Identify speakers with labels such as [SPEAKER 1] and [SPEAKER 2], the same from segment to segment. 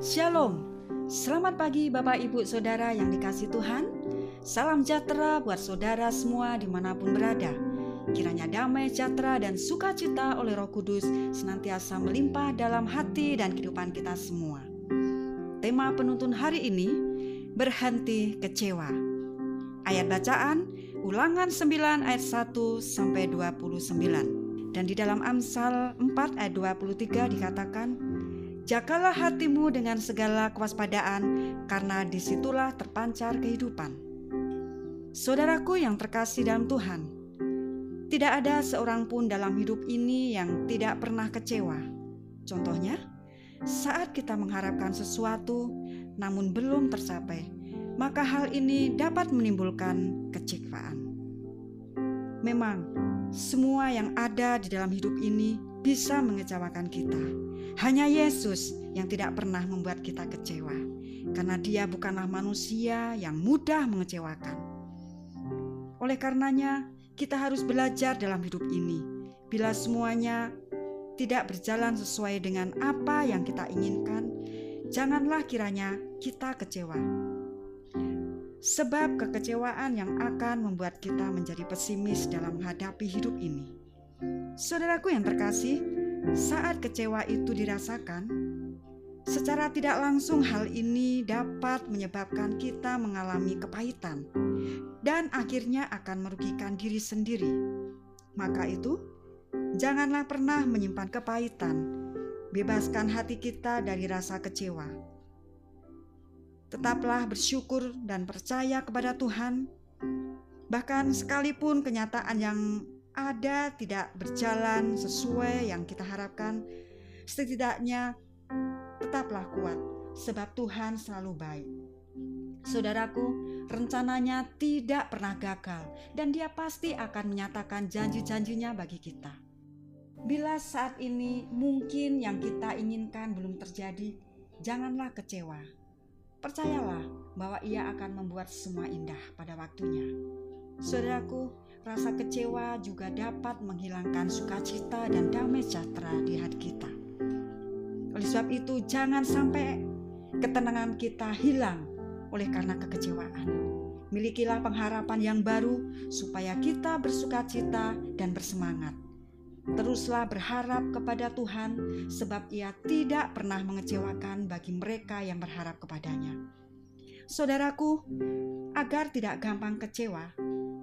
[SPEAKER 1] Shalom, selamat pagi Bapak Ibu Saudara yang dikasih Tuhan. Salam sejahtera buat saudara semua di mana pun berada. Kiranya damai sejahtera dan sukacita oleh roh kudus senantiasa melimpah dalam hati dan kehidupan kita semua. Tema penuntun hari ini Berhenti kecewa. Ayat bacaan Ulangan 9 ayat 1 sampai 29 Dan di dalam Amsal 4 ayat 23 dikatakan Jagalah hatimu dengan segala kewaspadaan, karena di situlah terpancar kehidupan. Saudaraku yang terkasih dalam Tuhan, tidak ada seorang pun dalam hidup ini yang tidak pernah kecewa. Contohnya, saat kita mengharapkan sesuatu namun belum tercapai, maka hal ini dapat menimbulkan kecewaan. Memang, semua yang ada di dalam hidup ini bisa mengecewakan kita. Hanya Yesus yang tidak pernah membuat kita kecewa, karena Dia bukanlah manusia yang mudah mengecewakan. Oleh karenanya, kita harus belajar dalam hidup ini. Bila semuanya tidak berjalan sesuai dengan apa yang kita inginkan, janganlah kiranya kita kecewa. Sebab kekecewaan yang akan membuat kita menjadi pesimis dalam menghadapi hidup ini. Saudaraku yang terkasih, saat kecewa itu dirasakan, secara tidak langsung hal ini dapat menyebabkan kita mengalami kepahitan dan akhirnya akan merugikan diri sendiri. Maka itu, janganlah pernah menyimpan kepahitan. Bebaskan hati kita dari rasa kecewa. Tetaplah bersyukur dan percaya kepada Tuhan, bahkan sekalipun kenyataan yang ada tidak berjalan sesuai yang kita harapkan, setidaknya tetaplah kuat, sebab Tuhan selalu baik. Saudaraku, rencananya tidak pernah gagal, dan Dia pasti akan menyatakan janji-janjinya bagi kita. Bila saat ini mungkin yang kita inginkan belum terjadi, janganlah kecewa. Percayalah bahwa Ia akan membuat semua indah pada waktunya. Saudaraku, rasa kecewa juga dapat menghilangkan sukacita dan damai sejahtera di hati kita. Oleh sebab itu, jangan sampai ketenangan kita hilang oleh karena kekecewaan. Milikilah pengharapan yang baru supaya kita bersukacita dan bersemangat. Teruslah berharap kepada Tuhan, sebab Ia tidak pernah mengecewakan bagi mereka yang berharap kepadanya. Saudaraku, agar tidak gampang kecewa,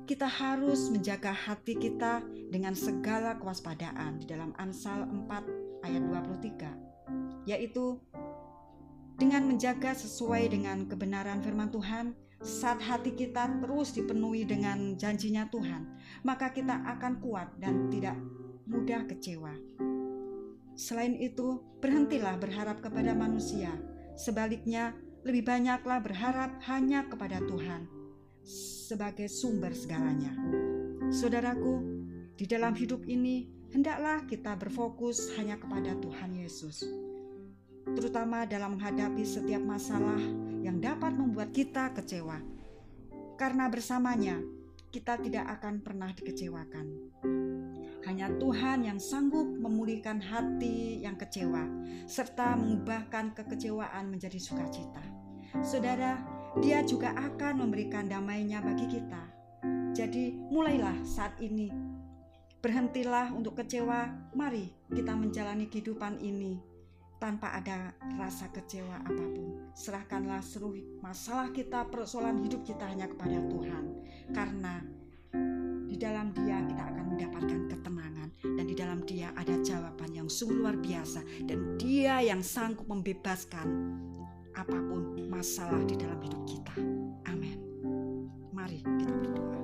[SPEAKER 1] kita harus menjaga hati kita dengan segala kewaspadaan di dalam Amsal 4 ayat 23 yaitu dengan menjaga sesuai dengan kebenaran firman Tuhan saat hati kita terus dipenuhi dengan janjinya Tuhan maka kita akan kuat dan tidak mudah kecewa selain itu berhentilah berharap kepada manusia sebaliknya lebih banyaklah berharap hanya kepada Tuhan sebagai sumber segalanya. Saudaraku, di dalam hidup ini hendaklah kita berfokus hanya kepada Tuhan Yesus. Terutama dalam menghadapi setiap masalah yang dapat membuat kita kecewa. Karena bersamanya kita tidak akan pernah dikecewakan. Hanya Tuhan yang sanggup memulihkan hati yang kecewa serta mengubahkan kekecewaan menjadi sukacita. Saudara, dia juga akan memberikan damainya bagi kita. Jadi mulailah saat ini. Berhentilah untuk kecewa. Mari kita menjalani kehidupan ini tanpa ada rasa kecewa apa pun. Serahkanlah seluruh masalah kita, persoalan hidup kita hanya kepada Tuhan. Karena di dalam dia kita akan dia ada jawaban yang sungguh luar biasa dan dia yang sanggup membebaskan apa pun masalah di dalam hidup kita. Amin. Mari kita berdoa.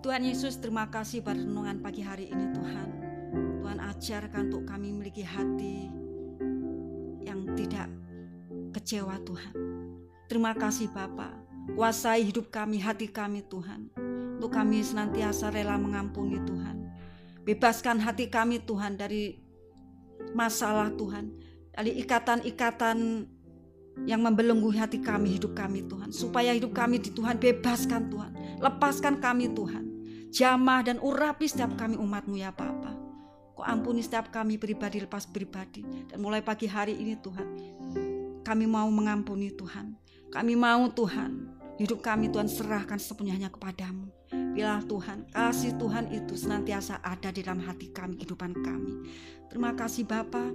[SPEAKER 1] Tuhan Yesus, terima kasih pada renungan pagi hari ini Tuhan. Tuhan ajarkan untuk kami memiliki hati yang tidak kecewa Tuhan. Terima kasih Bapa. Kuasai hidup kami, hati kami Tuhan. Untuk kami senantiasa rela mengampuni Tuhan. Bebaskan hati kami Tuhan dari masalah Tuhan. Dari ikatan-ikatan yang membelenggu hati kami, hidup kami Tuhan. Supaya hidup kami di Tuhan bebaskan Tuhan. Lepaskan kami Tuhan. Jamah dan urapi setiap kami umatmu ya Bapa. Kau ampuni setiap kami pribadi lepas pribadi. Dan mulai pagi hari ini Tuhan. kami mau mengampuni Tuhan. Kami mau Tuhan, hidup kami Tuhan serahkan sepenuhnya kepadamu. Bila Tuhan, kasih Tuhan itu senantiasa ada di dalam hati kami, kehidupan kami. Terima kasih Bapa,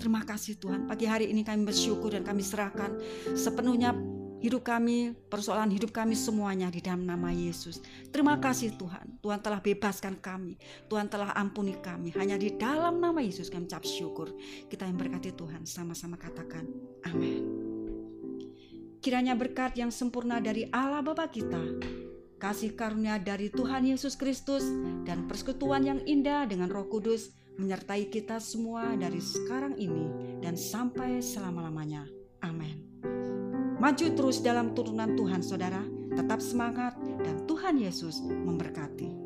[SPEAKER 1] terima kasih Tuhan. Pagi hari ini kami bersyukur dan kami serahkan sepenuhnya hidup kami, persoalan hidup kami semuanya di dalam nama Yesus. Terima kasih Tuhan. Tuhan telah bebaskan kami. Tuhan telah ampuni kami. Hanya di dalam nama Yesus kami ucap syukur. Kita yang berkati Tuhan sama-sama katakan amin. Kiranya berkat yang sempurna dari Allah Bapa kita, kasih karunia dari Tuhan Yesus Kristus dan persekutuan yang indah dengan Roh Kudus menyertai kita semua dari sekarang ini dan sampai selama-lamanya. Amin. Maju terus dalam turunan Tuhan, saudara. Tetap semangat, dan Tuhan Yesus memberkati.